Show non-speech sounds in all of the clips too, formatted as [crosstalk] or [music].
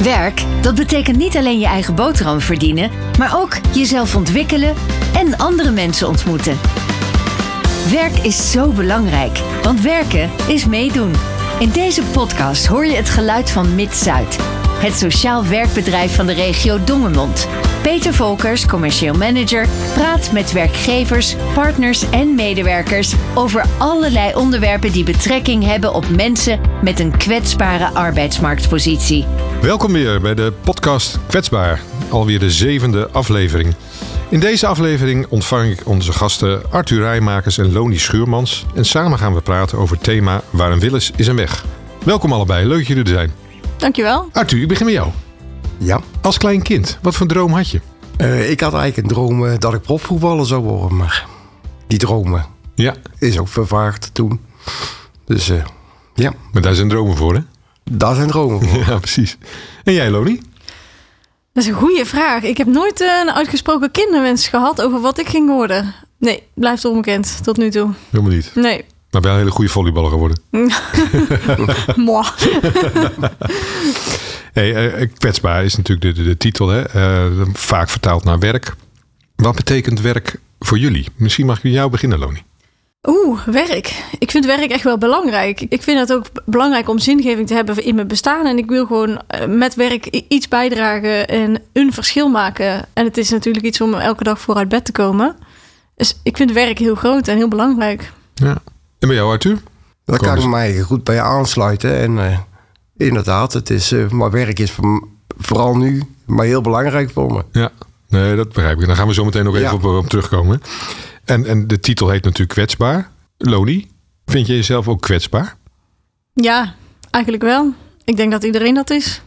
Werk, dat betekent niet alleen je eigen boterham verdienen, maar ook jezelf ontwikkelen en andere mensen ontmoeten. Werk is zo belangrijk, want werken is meedoen. In deze podcast hoor je het geluid van Mid-Zuid, het sociaal werkbedrijf van de regio Dongemond. Peter Volkers, commercieel manager, praat met werkgevers, partners en medewerkers over allerlei onderwerpen die betrekking hebben op mensen met een kwetsbare arbeidsmarktpositie. Welkom weer bij de podcast Kwetsbaar, alweer de zevende aflevering. In deze aflevering ontvang ik onze gasten Arthur Rijmakers en Loni Schuurmans. En samen gaan we praten over het thema Waar een wil is, is een weg. Welkom allebei, leuk jullie er zijn. Dankjewel. Arthur, ik begin met jou. Ja, Als klein kind, wat voor droom had je? eh, ik had eigenlijk een droom eh, dat ik profvoetballer zou worden, maar die dromen Ja, is ook vervaagd toen. Dus eh, ja, maar daar zijn dromen voor, hè? daar zijn dromen voor. [laughs] Ja, precies. En jij, Loni? Dat is een goede vraag. Ik heb nooit een uitgesproken kinderwens gehad over wat ik ging worden. Nee, blijft onbekend tot nu toe. Helemaal niet. Nee. Maar wel een hele goede volleyballer geworden. [laughs] Moi. [laughs] Hey, eh, kwetsbaar is natuurlijk de, de, de titel, hè? Eh, vaak vertaald naar werk. Wat betekent werk voor jullie? Misschien mag ik met jou beginnen, Loni. Oeh, werk. Ik vind werk echt wel belangrijk. Ik vind het ook belangrijk om zingeving te hebben in mijn bestaan. En ik wil gewoon eh, met werk iets bijdragen en een verschil maken. En het is natuurlijk iets om elke dag voor uit bed te komen. Dus ik vind werk heel groot en heel belangrijk. Ja. En bij jou, Arthur? Daar kan ik mij goed bij aansluiten. En eh, inderdaad, het is, eh, maar werk is vooral nu maar heel belangrijk voor me. Ja, nee, dat begrijp ik. En daar gaan we zo meteen nog even Ja. op, op terugkomen. En, en de titel heet natuurlijk kwetsbaar. Loni, vind je jezelf ook kwetsbaar? Ja, eigenlijk wel. Ik denk dat iedereen dat is.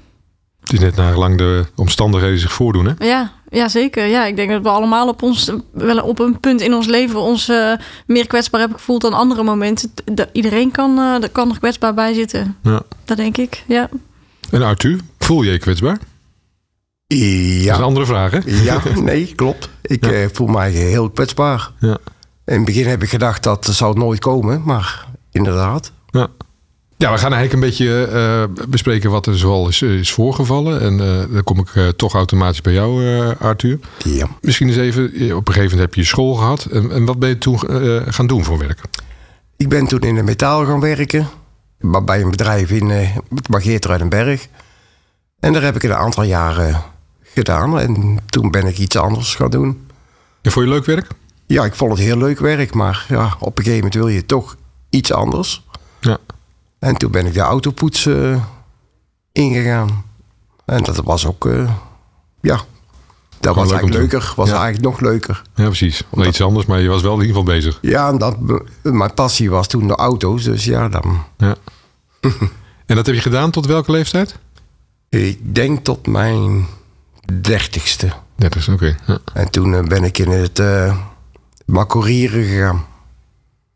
Het is net naar gelang de omstandigheden zich voordoen, hè? Ja, ja, zeker. Ja, ik denk dat we allemaal op, ons, wel op een punt in ons leven ons eh, meer kwetsbaar hebben gevoeld dan andere momenten. Dat iedereen kan, eh er kan er kwetsbaar bij zitten. Ja. Dat denk ik, ja. En Arthur, voel je je kwetsbaar? Dat is Ja, een andere vraag, hè? ja nee, klopt. Ik Ja. eh, voel mij heel kwetsbaar. Ja. In het begin heb ik gedacht dat het zou nooit komen, maar inderdaad. Ja. Ja, we gaan eigenlijk een beetje eh, bespreken wat er zoal is, is voorgevallen. En eh, dan kom ik eh, toch automatisch bij jou, Arthur. Ja. Misschien eens even, op een gegeven moment heb je school gehad. En, en wat ben je toen gaan doen voor werk? Ik ben toen in de metaal gaan werken. maar Bij een bedrijf in uh, Margeertruidenberg. En daar heb ik een aantal jaren gedaan. En toen ben ik iets anders gaan doen. En vond je leuk werk? Ja, ik vond het heel leuk werk. Maar ja, op een gegeven moment wil je toch iets anders. Ja. En toen ben ik de autopoets eh, ingegaan. En dat was ook... eh, ja, dat was leuk eigenlijk leuker. Was Ja. eigenlijk nog leuker. Ja, precies. Wel iets anders, maar je was wel in ieder geval bezig. Ja, dat, mijn passie was toen de auto's. Dus ja, dan... Ja. [laughs] en dat heb je gedaan tot welke leeftijd? Ik denk tot mijn dertigste. 30, oké. Ja. En toen eh, ben ik in het uh, gegaan.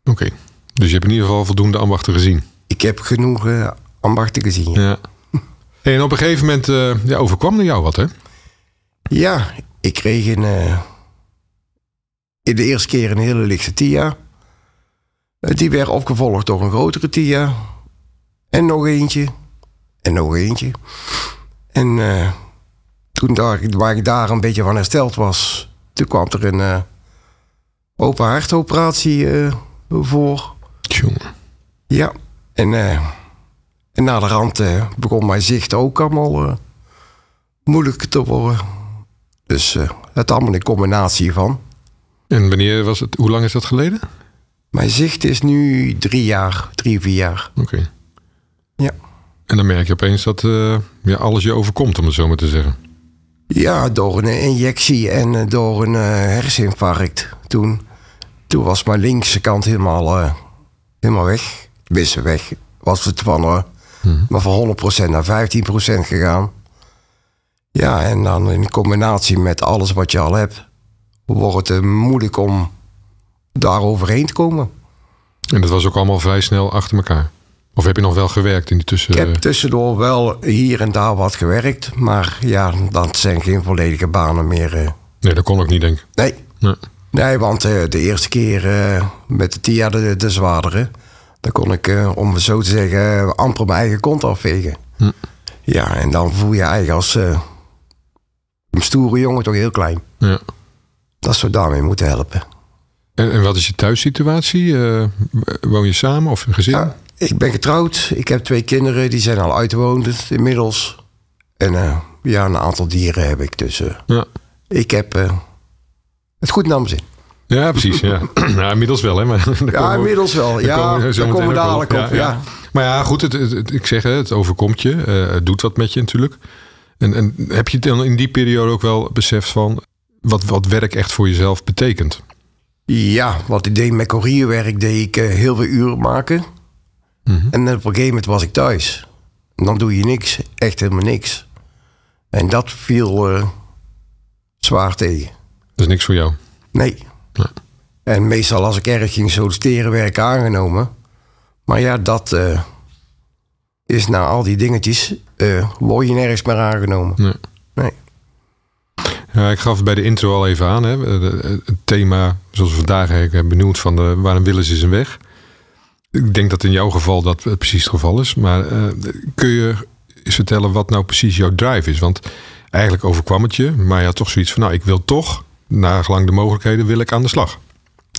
Oké. Dus je hebt in ieder geval voldoende ambachten gezien. Ik heb genoeg uh, ambachten gezien. Ja. Hey, en op een gegeven moment eh, ja, overkwam er jou wat, hè? ja, ik kreeg een, uh, in de eerste keer een hele lichte TIA. Die werd opgevolgd door een grotere TIA. En nog eentje. En nog eentje. En uh, toen daar, waar ik daar een beetje van hersteld was... toen kwam er een uh, open hartoperatie uh, voor. Tjonge. Ja, en, uh, en na de rand uh, begon mijn zicht ook allemaal uh, moeilijk te worden. Dus het allemaal een combinatie van. En wanneer was het, hoe lang is dat geleden? Mijn zicht is nu drie jaar, drie, vier jaar. Oké. Okay. Ja. En dan merk je opeens dat uh, ja, alles je overkomt, om het zo maar te zeggen. Ja, door een injectie en door een uh, herseninfarct toen. Toen was mijn linkse kant helemaal, uh, helemaal weg. Wisten weg. Was uh, mm-hmm. maar van 100% naar 15% gegaan. Ja, en dan in combinatie met alles wat je al hebt, wordt het uh, moeilijk om daar overheen te komen. En dat was ook allemaal vrij snel achter elkaar? Of heb je nog wel gewerkt in die tussen... Ik heb tussendoor wel hier en daar wat gewerkt. Maar ja, dat zijn geen volledige banen meer. Uh. Nee, dat kon ik niet, denk ik. Nee. Nee, nee want uh, de eerste keer met de TIA, de, de zwaardere... dan kon ik, om het zo te zeggen, amper mijn eigen kont afvegen. Hm. Ja, en dan voel je eigenlijk als eh, een stoere jongen toch heel klein. Ja. Dat ze daarmee moeten helpen. En, en wat is je thuissituatie? Eh, woon je samen of een gezin? Ja, ik ben getrouwd. Ik heb twee kinderen. Die zijn al uitwonend inmiddels. En eh, ja, een aantal dieren heb ik. Dus eh, Ja. ik heb eh, het goed naar mijn zin. Ja, precies. Ja. ja, [clears throat] inmiddels wel, hè? Maar [laughs] Ja, inmiddels wel. daar Ja, komen zo daar komen we dadelijk op. Ja, Maar ja, goed, het, het- het- ik zeg het overkomt je. eh, het doet wat met je natuurlijk. En, en heb je dan in die periode ook wel beseft van wat, wat werk echt voor jezelf betekent? Ja, wat ik deed met courierwerk, deed ik eh, heel veel uren maken. Mhm. En op een gegeven moment was ik thuis. En dan doe je niks, echt helemaal niks. En dat viel eh, zwaar tegen. Dat is niks voor jou. Nee. En meestal als ik erg ging solliciteren, werd ik aangenomen. Maar ja, dat eh, is na al die dingetjes, eh word je nergens meer aangenomen. Nee. Nee. Ja, ik gaf bij de intro al even aan. Hè, het thema, zoals we vandaag eigenlijk benoemd van de, waarom willen ze zijn weg. Ik denk dat in jouw geval dat eh, precies het geval is. Maar kun je eens vertellen wat nou precies jouw drive is? Want eigenlijk overkwam het je, maar je had toch zoiets van... nou, ik wil toch, nagelang de mogelijkheden, wil ik aan de slag.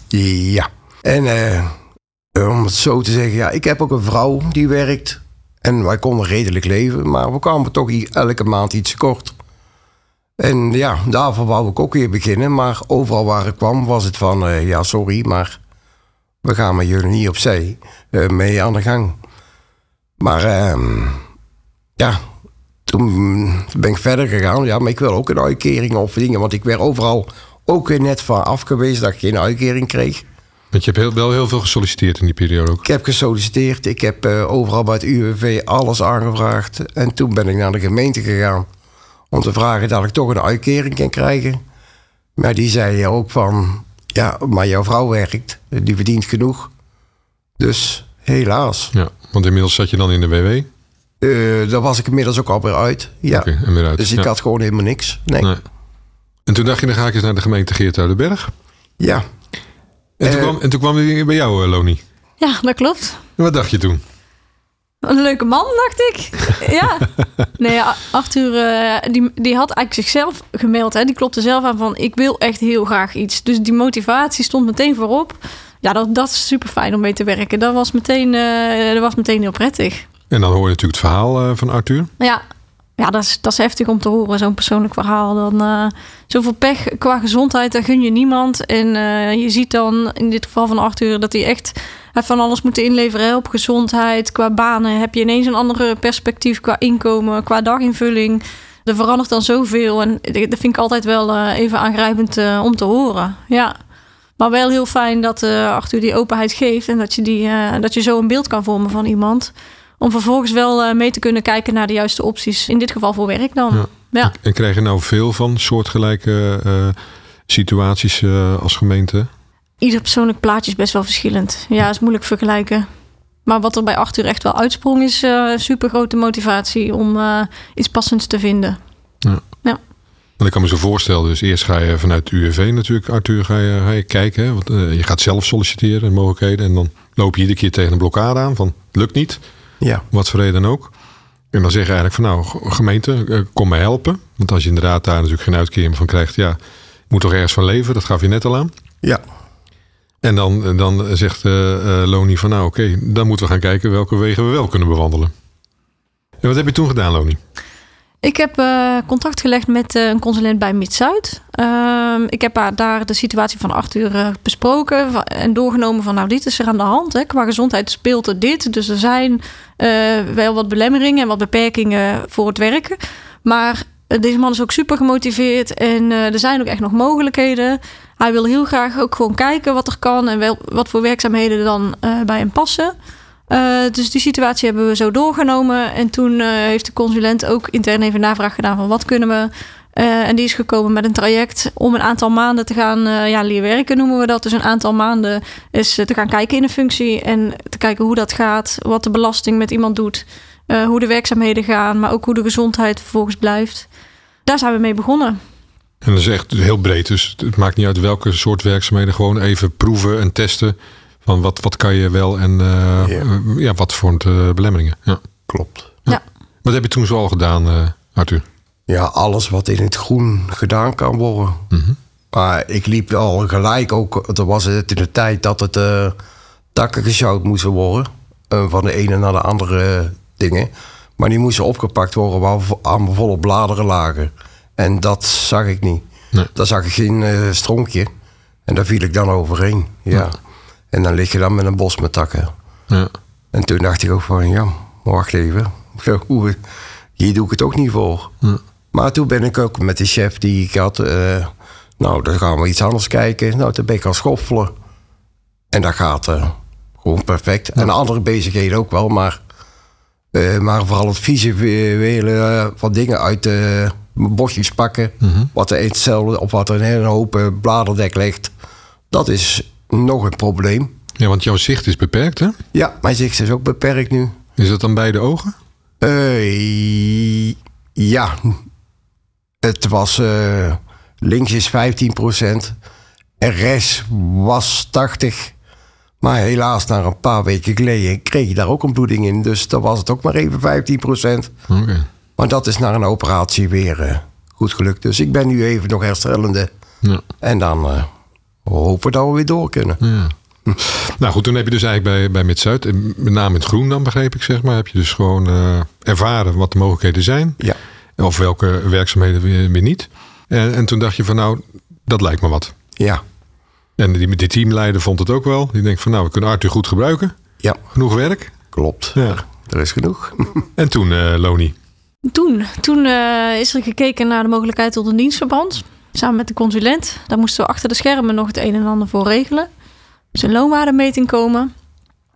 Ja. En eh, om het zo te zeggen, ja, ik heb ook een vrouw die werkt. En wij konden redelijk leven, maar we kwamen toch elke maand iets kort. En ja, daarvoor wou ik ook weer beginnen. Maar overal waar ik kwam was het van, eh, ja, sorry, maar we gaan met jullie niet opzij eh, mee aan de gang. Maar ehm, ja, toen ben ik verder gegaan. Ja, maar ik wil ook een uitkering of dingen. Want ik werd overal ook weer net van afgewezen dat ik geen uitkering kreeg. Want je hebt heel, wel heel veel gesolliciteerd in die periode ook. Ik heb gesolliciteerd. Ik heb eh, overal bij het UWV alles aangevraagd. En toen ben ik naar de gemeente gegaan. Om te vragen dat ik toch een uitkering kan krijgen. Maar die zei ook van... Ja, maar jouw vrouw werkt. Die verdient genoeg. Dus helaas. Ja, want inmiddels zat je dan in de WW. Eh daar was ik inmiddels ook alweer uit. Ja. Weer uit. Dus ik Ja. had gewoon helemaal niks. Nee. Nee. En toen dacht je, dan ga ik eens naar de gemeente Geertruidenberg. Ja. En, toen Eh. kwam, en toen kwam hij bij jou, eh, Loni. Ja, dat klopt. En wat dacht je toen? Een leuke man, dacht ik. [laughs] ja. Nee, Arthur, eh, die, die had eigenlijk zichzelf gemaild. Hè. Die klopte zelf aan van, ik wil echt heel graag iets. Dus die motivatie stond meteen voorop. Ja, dat, dat is super fijn om mee te werken. Dat was meteen, eh, dat was meteen heel prettig. En dan hoor je natuurlijk het verhaal eh, van Arthur. Ja, ja dat, is, dat heftig om te horen, zo'n persoonlijk verhaal. Dan, eh, zoveel pech qua gezondheid, daar gun je niemand. En eh, je ziet dan in dit geval van Arthur dat hij echt van alles moeten inleveren op gezondheid. Qua banen heb je ineens een andere perspectief qua inkomen, qua daginvulling. Er verandert dan zoveel en dat vind ik altijd wel even aangrijpend om te horen. Ja. Maar wel heel fijn dat Arthur die openheid geeft en dat je, die, dat je zo een beeld kan vormen van iemand. Om vervolgens wel eh, mee te kunnen kijken naar de juiste opties. In dit geval voor werk dan. Ja. Ja. En krijg je nou veel van soortgelijke eh, situaties eh, als gemeente? Ieder persoonlijk plaatje is best wel verschillend. Ja, is moeilijk vergelijken. Maar wat er bij Arthur echt wel uitsprong, is eh super grote motivatie om iets passends te vinden. Want ik kan me zo voorstellen, dus eerst ga je vanuit de UWV natuurlijk, Arthur, ga je, ga je kijken. Hè? Want je gaat zelf solliciteren en mogelijkheden. En dan loop je iedere keer tegen een blokkade aan van, lukt niet. Ja. wat voor reden dan ook. En dan zeg je eigenlijk van nou, gemeente, eh, kom mij helpen. Want als je inderdaad daar natuurlijk geen uitkering van krijgt, ja, moet toch ergens van leven. Dat gaf je net al aan. Ja. En dan, eh, dan zegt eh, Loni van nou oké, dan moeten we gaan kijken welke wegen we wel kunnen bewandelen. En wat heb je toen gedaan, Loni? Ik heb eh, contact gelegd met eh, een consulent bij Mid-Zuid. Ehm, ik heb haar daar de situatie van Arthur eh, besproken en doorgenomen van nou dit is er aan de hand. Hè. Qua gezondheid speelt er dit. Dus er zijn wel wat belemmeringen en wat beperkingen voor het werken. Maar deze man is ook super gemotiveerd en er zijn ook echt nog mogelijkheden. Hij wil heel graag ook gewoon kijken wat er kan en wel, wat voor werkzaamheden dan bij hem passen. Eh, dus die situatie hebben we zo doorgenomen. En toen eh, heeft de consulent ook intern even navraag gedaan van wat kunnen we. Eh, en die is gekomen met een traject om een aantal maanden te gaan ja, leren werken, noemen we dat. Dus een aantal maanden is te gaan kijken in een functie en te kijken hoe dat gaat, wat de belasting met iemand doet, hoe de werkzaamheden gaan, maar ook hoe de gezondheid vervolgens blijft. Daar zijn we mee begonnen. En dat is echt heel breed. Dus het maakt niet uit welke soort werkzaamheden. Gewoon even proeven en testen. Van wat, wat kan je wel en eh, Ja. eh, ja, wat voor eh, belemmeringen. Ja. Klopt. En Wat heb je toen zoal gedaan, uh, Arthur? Ja, alles wat in het groen gedaan kan worden. Mhm. Maar ik liep al gelijk ook. Er was het in de tijd dat het takken gesjouwd moesten worden. Van de ene naar de andere dingen. Maar die moesten opgepakt worden waar aan volle bladeren lagen. En dat zag ik niet. Nee. Daar zag ik geen uh, stronkje. En daar viel ik dan overheen. Ja. Ja. En dan lig je dan met een bos met takken. Ja. En toen dacht ik ook van, ja, wacht even. [laughs] Hier doe ik het ook niet voor. Ja. Maar toen ben ik ook met de chef die ik had... eh, nou, dan gaan we iets anders kijken. Nou, toen ben ik gaan schoffelen. En dat gaat eh, gewoon perfect. En andere bezigheden ook wel, maar... eh, maar vooral het visuele van dingen uit de bosjes pakken. Wat er hetzelfde of wat er een hele hoop bladerdek ligt. Dat is nog een probleem. ja, want jouw zicht is beperkt, hè? Ja, mijn zicht is ook beperkt nu. Is dat dan beide ogen? Eh, ja. Het was... eh, links is 15% en rechts was 80. Maar helaas, na een paar weken geleden kreeg je daar ook een bloeding in. Dus dan was het ook maar even 15% Oké. Maar dat is na een operatie weer eh, goed gelukt. Dus ik ben nu even nog herstellende. Ja. En dan hopen we dat we weer door kunnen. Ja. Nou goed, toen heb je dus eigenlijk bij, bij Mid-Zuid, en met name in het groen dan begreep ik zeg maar, heb je dus gewoon eh, ervaren wat de mogelijkheden zijn. Ja. Of welke werkzaamheden weer, weer niet. En, en toen dacht je van nou, dat lijkt me wat. Ja. En die, die teamleider vond het ook wel. Die denkt van nou, we kunnen Arthur goed gebruiken. Ja, Genoeg werk. klopt. Ja. Er is genoeg. [laughs] En toen eh Loni. Toen, toen eh, is er gekeken naar de mogelijkheid tot een dienstverband. Samen met de consulent. Daar moesten we achter de schermen nog het een en ander voor regelen. Dus een loonwaardemeting komen.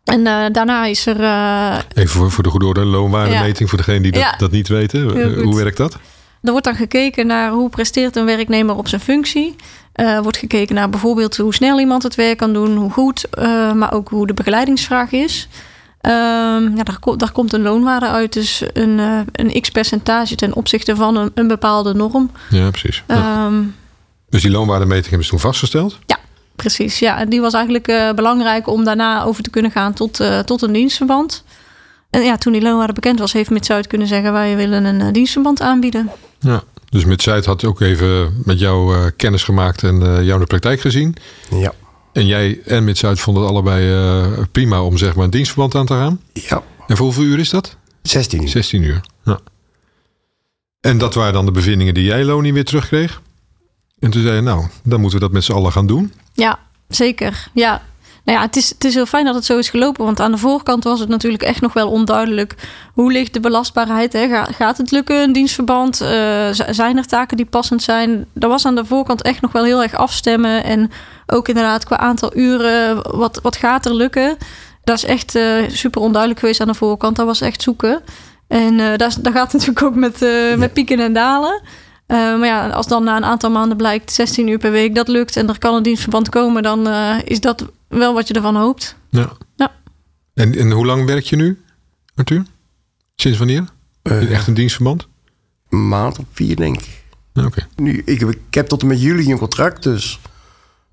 En eh, daarna is er... eh, Even voor, voor de goede orde, loonwaardemeting voor degenen die dat, Ja. dat niet weten. Eh. Hoe werkt dat? Er wordt dan gekeken naar hoe presteert een werknemer op zijn functie. Er wordt gekeken naar bijvoorbeeld hoe snel iemand het werk kan doen, hoe goed, maar ook hoe de begeleidingsvraag is. Ehm, ja, daar, ko- daar komt een loonwaarde uit, dus een, eh, een x-percentage ten opzichte van een, een bepaalde norm. Ja, precies. Ja. Ehm, Dus die loonwaardemeting hebben ze toen vastgesteld. precies, ja. En die was eigenlijk eh, belangrijk om daarna over te kunnen gaan tot, eh, tot een dienstverband. En ja, toen die loonwaarde bekend was, heeft Mid-Zuid kunnen zeggen... wij willen een dienstverband aanbieden. Ja. Dus met Zuid had ook even met jou eh, kennis gemaakt en eh, jou in de praktijk gezien. Ja. En jij en met Zuid vonden het allebei eh, prima om zeg maar een dienstverband aan te gaan. Ja. En voor hoeveel uur is dat? 16 uur. 16 uur. Ja. En dat waren dan de bevindingen die jij, Loni, weer terugkreeg. En toen zei je, nou, dan moeten we dat met z'n allen gaan doen. Ja, zeker. Ja. Nou ja, het is, het is heel fijn dat het zo is gelopen. Want aan de voorkant was het natuurlijk echt nog wel onduidelijk. Hoe ligt de belastbaarheid? Hè? Ga- Gaat het lukken, een dienstverband? Eh, zijn er taken die passend zijn? Dat was aan de voorkant echt nog wel heel erg afstemmen. En ook inderdaad qua aantal uren. Wat, wat gaat er lukken? Dat is echt eh, super onduidelijk geweest aan de voorkant. Dat was echt zoeken. En eh daar, is- daar gaat het [laughs] natuurlijk ook met, eh, met pieken en dalen. Eh, maar ja, als dan na een aantal maanden blijkt 16 uur per week dat lukt en er kan een dienstverband komen, dan eh, is dat wel wat je ervan hoopt. Ja. Ja. En, en hoe lang werk je nu, Arthur? Sinds wanneer? Eh, Echt een dienstverband? een maand of vier, denk ik. Ja, Oké. Nu, ik, heb- ik heb tot en met juli een contract, dus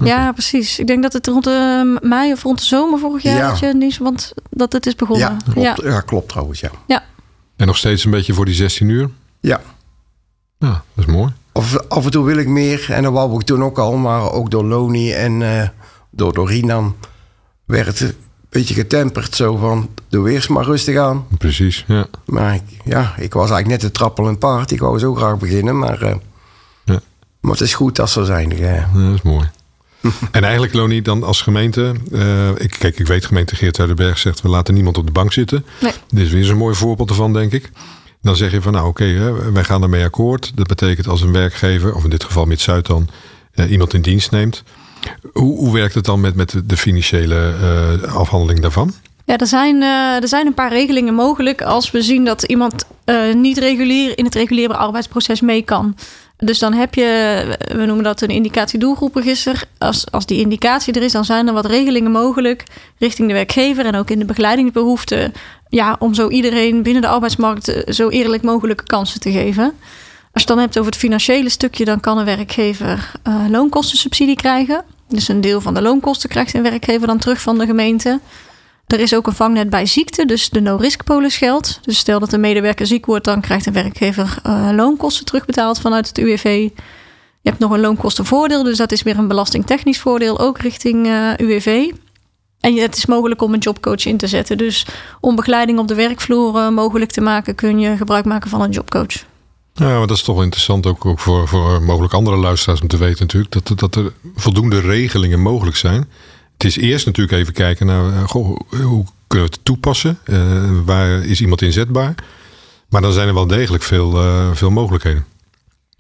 Ja, precies. Ik denk dat het rond de mei of rond de zomer vorig jaar Ja. dat je een dienstverband dat het is begonnen. ja, klopt. Ja. klopt trouwens, ja. En nog steeds een beetje voor die 16 uur? Ja, Ja, dat is mooi. af, af en toe wil ik meer. En dat wou ik toen ook al, maar ook door Loni en eh, door, door Rinan werd het een beetje getemperd. Zo van, doe eerst maar rustig aan. Precies, ja. Maar ik, ja, ik was eigenlijk net te trappel en paard. Ik wou zo graag beginnen, maar, eh, Ja. maar het is goed als ze zijn. Ja, dat is mooi. [laughs] en eigenlijk, Loni, dan als gemeente... eh, ik, kijk, ik weet gemeente Geert Zuiderberg zegt... we laten niemand op de bank zitten. Nee. Dit is weer zo'n mooi voorbeeld ervan, denk ik. Dan zeg je van, nou oké, wij gaan ermee akkoord. Dat betekent als een werkgever, of in dit geval Mid-Zuid dan... eh, iemand in dienst neemt. Hoe, hoe werkt het dan met, met de- financiële eh, afhandeling daarvan? Ja, er zijn, er zijn een paar regelingen mogelijk als we zien dat iemand niet regulier in het reguliere arbeidsproces mee kan. Dus dan heb je, we noemen dat een indicatie-doelgroepregister. Als, als die indicatie er is, dan zijn er wat regelingen mogelijk richting de werkgever en ook in de begeleidingsbehoeften. Ja, om zo iedereen binnen de arbeidsmarkt eh, zo eerlijk mogelijke kansen te geven. Als je het dan hebt over het financiële stukje, dan kan een werkgever eh, loonkostensubsidie krijgen. Dus een deel van de loonkosten krijgt een werkgever dan terug van de gemeente. Er is ook een vangnet bij ziekte, dus de no-risk polis geldt. Dus stel dat een medewerker ziek wordt, dan krijgt een werkgever uh, loonkosten terugbetaald vanuit het UWV. Je hebt nog een loonkostenvoordeel, dus dat is weer een belastingtechnisch voordeel, ook richting uh, UWV. En het is mogelijk om een jobcoach in te zetten. Dus om begeleiding op de werkvloer uh, mogelijk te maken, kun je gebruik maken van een jobcoach. Ja, dat is toch interessant ook, ook voor, voor mogelijk andere luisteraars om te weten natuurlijk. Dat, dat er voldoende regelingen mogelijk zijn. Het is eerst natuurlijk even kijken naar goh, hoe kunnen we het toepassen? Uh, waar is iemand inzetbaar? Maar dan zijn er wel degelijk veel, uh, veel mogelijkheden.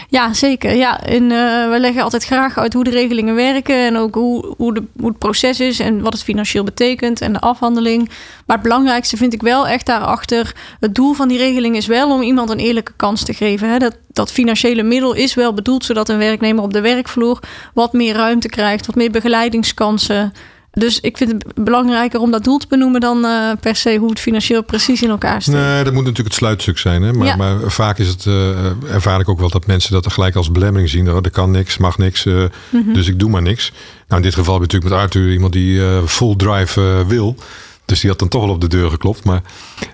Ja, zeker. Ja, en we leggen altijd graag uit hoe de regelingen werken en ook hoe, hoe, de, hoe het proces is en wat het financieel betekent en de afhandeling. Maar het belangrijkste vind ik wel echt daarachter. Het doel van die regeling is wel om iemand een eerlijke kans te geven. Hè? Dat, dat financiële middel is wel bedoeld zodat een werknemer op de werkvloer wat meer ruimte krijgt, wat meer begeleidingskansen. Dus ik vind het belangrijker om dat doel te benoemen dan uh, per se hoe het financieel precies in elkaar staat. Nee, dat moet natuurlijk het sluitstuk zijn. Hè? Maar, ja. maar vaak is het, uh, ervaar ik ook wel dat mensen dat er gelijk als belemmering zien. Oh, er kan niks, mag niks, uh, mm -hmm. dus ik doe maar niks. Nou, in dit geval heb je natuurlijk met Arthur iemand die full drive wil. Dus die had dan toch wel op de deur geklopt. Maar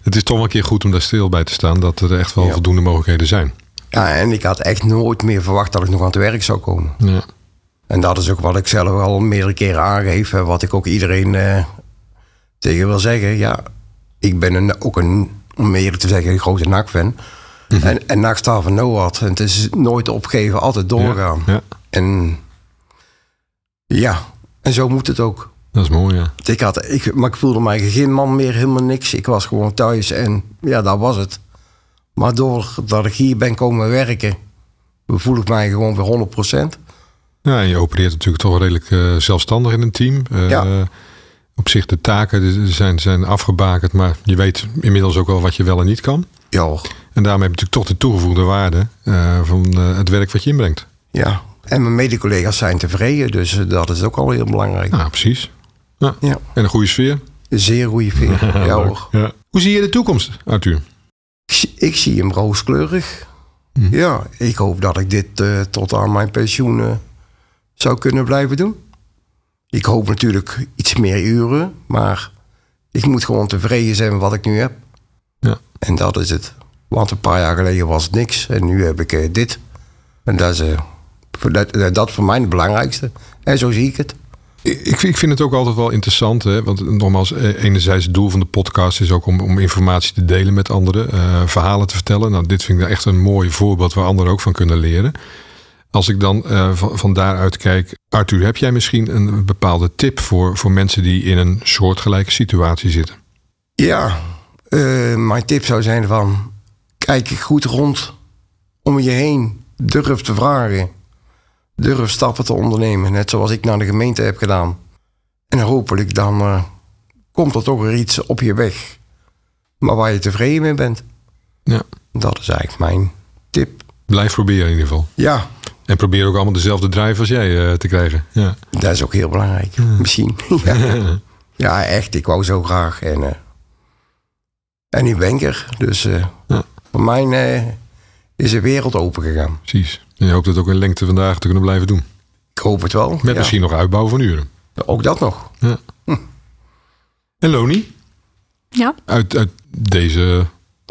het is toch wel een keer goed om daar stil bij te staan. Dat er echt wel ja. voldoende mogelijkheden zijn. Ja, en ik had echt nooit meer verwacht dat ik nog aan het werk zou komen. Ja. En dat is ook wat ik zelf al meerdere keren aangeef. Wat ik ook iedereen uh, tegen wil zeggen. Ja, ik ben een, ook een, om eerlijk te zeggen, een grote NAC-fan. Mm -hmm. En, en NAC staat van no wat. En het is nooit opgeven, altijd doorgaan. Ja, ja. En ja, en zo moet het ook. Dat is mooi, ja. Ik had, ik, maar ik voelde mij geen man meer, helemaal niks. Ik was gewoon thuis en ja, dat was het. Maar doordat ik hier ben komen werken, voel ik mij gewoon weer 100%. Ja, en je opereert natuurlijk toch redelijk uh, zelfstandig in een team. Uh, ja. Op zich de taken zijn, zijn afgebakend, maar je weet inmiddels ook wel wat je wel en niet kan. Ja. En daarmee heb je natuurlijk toch de toegevoegde waarde uh, van het werk wat je inbrengt. Ja, en mijn mede-collega's zijn tevreden, dus dat is ook al heel belangrijk. Ja, precies. Ja. Ja. En een goede sfeer. Een zeer goede sfeer, [laughs] ja hoor. Ja. Hoe zie je de toekomst, Arthur? Ik, ik zie hem rooskleurig. Hm. Ja, ik hoop dat ik dit uh, tot aan mijn pensioen zou kunnen blijven doen. Ik hoop natuurlijk iets meer uren, maar ik moet gewoon tevreden zijn met wat ik nu heb. Ja. En dat is het. Want een paar jaar geleden was het niks en nu heb ik uh, dit. En dat is dat, dat voor mij het belangrijkste. En zo zie ik het. Ik, ik vind het ook altijd wel interessant. Hè? Want nogmaals, enerzijds het doel van de podcast is ook om, om informatie te delen met anderen. Uh, verhalen te vertellen. Nou, dit vind ik echt een mooi voorbeeld waar anderen ook van kunnen leren. Als ik dan uh, van, van daaruit kijk. Arthur, heb jij misschien een bepaalde tip voor, voor mensen die in een soortgelijke situatie zitten? Ja, uh, mijn tip zou zijn van... Kijk goed rond om je heen. Durf te vragen durf stappen te ondernemen. Net zoals ik naar de gemeente heb gedaan. En hopelijk dan uh, komt er toch weer iets op je weg. Maar waar je tevreden mee bent. Ja. Dat is eigenlijk mijn tip. Blijf proberen in ieder geval. Ja. En probeer ook allemaal dezelfde drive als jij uh, te krijgen. Ja. Dat is ook heel belangrijk. Ja. Misschien. [laughs] ja. [laughs] ja. echt. Ik wou zo graag. En, uh, en nu ben ik er. Dus ja. voor mij is de wereld open gegaan. Precies. En je hoopt het ook in lengte vandaag te kunnen blijven doen. Ik hoop het wel. Met ja. misschien nog uitbouw van uren. Ook dat nog. Ja. Hm. En Loni? Ja? Uit, uit deze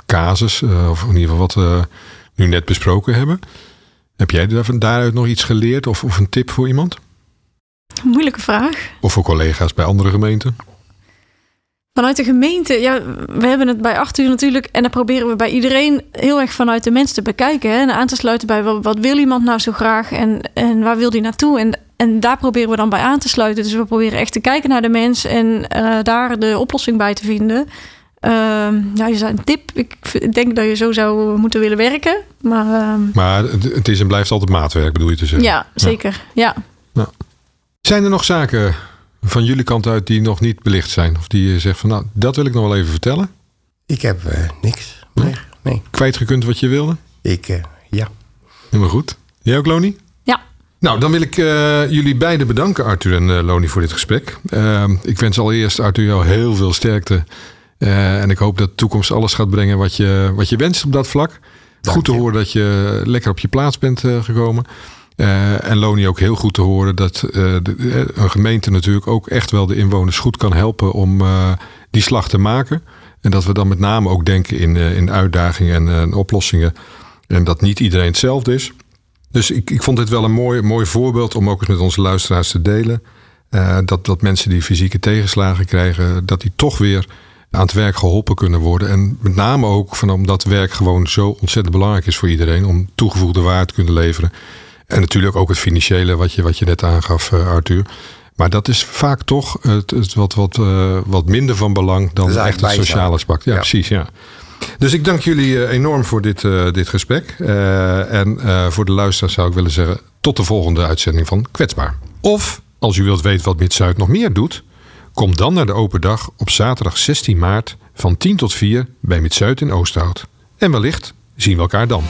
casus, uh, of in ieder geval wat we nu net besproken hebben. Heb jij daar, daaruit nog iets geleerd of, of een tip voor iemand? Moeilijke vraag. Of voor collega's bij andere gemeenten? Vanuit de gemeente, ja, we hebben het bij acht uur natuurlijk. En dan proberen we bij iedereen heel erg vanuit de mens te bekijken. Hè, en aan te sluiten bij wat, wat wil iemand nou zo graag en, en waar wil die naartoe? En, en daar proberen we dan bij aan te sluiten. Dus we proberen echt te kijken naar de mens en uh, daar de oplossing bij te vinden. Uh, ja, je zei een tip. Ik denk dat je zo zou moeten willen werken. Maar, uh, maar het is en blijft altijd maatwerk, bedoel je te zeggen? Ja, zeker. Ja. ja. Zijn er nog zaken van jullie kant uit die nog niet belicht zijn? Of die je zegt van nou, dat wil ik nog wel even vertellen? Ik heb uh, niks meer. Nee. Kwijtgekund wat je wilde? Ik, uh, ja. Helemaal goed. Jij ook, Loni? Ja. Nou, dan wil ik uh, jullie beiden bedanken, Arthur en Loni, voor dit gesprek. ik wens allereerst, Arthur, jou heel veel sterkte. En ik hoop dat de toekomst alles gaat brengen wat je, wat je wenst op dat vlak. Dank goed te horen dat je lekker op je plaats bent gekomen. Uh, en Loni ook heel goed te horen dat de, een gemeente natuurlijk ook echt wel de inwoners goed kan helpen om die slag te maken. En dat we dan met name ook denken in, in uitdagingen en oplossingen. En dat niet iedereen hetzelfde is. Dus ik, ik vond dit wel een mooi, mooi voorbeeld om ook eens met onze luisteraars te delen. dat, dat mensen die fysieke tegenslagen krijgen, dat die toch weer aan het werk geholpen kunnen worden. En met name ook van omdat werk gewoon zo ontzettend belangrijk is voor iedereen. Om toegevoegde waarde te kunnen leveren. En natuurlijk ook het financiële wat je, wat je net aangaf, uh, Arthur. Maar dat is vaak toch het, het wat, wat, uh, wat minder van belang dan echt het sociale aspect. Ja, precies. Ja. Dus ik dank jullie uh, enorm voor dit, dit gesprek. en voor de luisteraars zou ik willen zeggen: tot de volgende uitzending van Kwetsbaar. Of als u wilt weten wat Mid-Zuid nog meer doet. Kom dan naar de open dag op zaterdag 16 maart van 10 tot 4 bij Mid-Zuid in Oosthout. En wellicht zien we elkaar dan.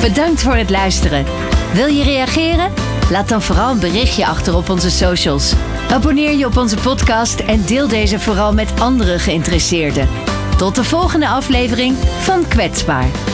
Bedankt voor het luisteren. Wil je reageren? Laat dan vooral een berichtje achter op onze socials. Abonneer je op onze podcast en deel deze vooral met andere geïnteresseerden. Tot de volgende aflevering van Kwetsbaar.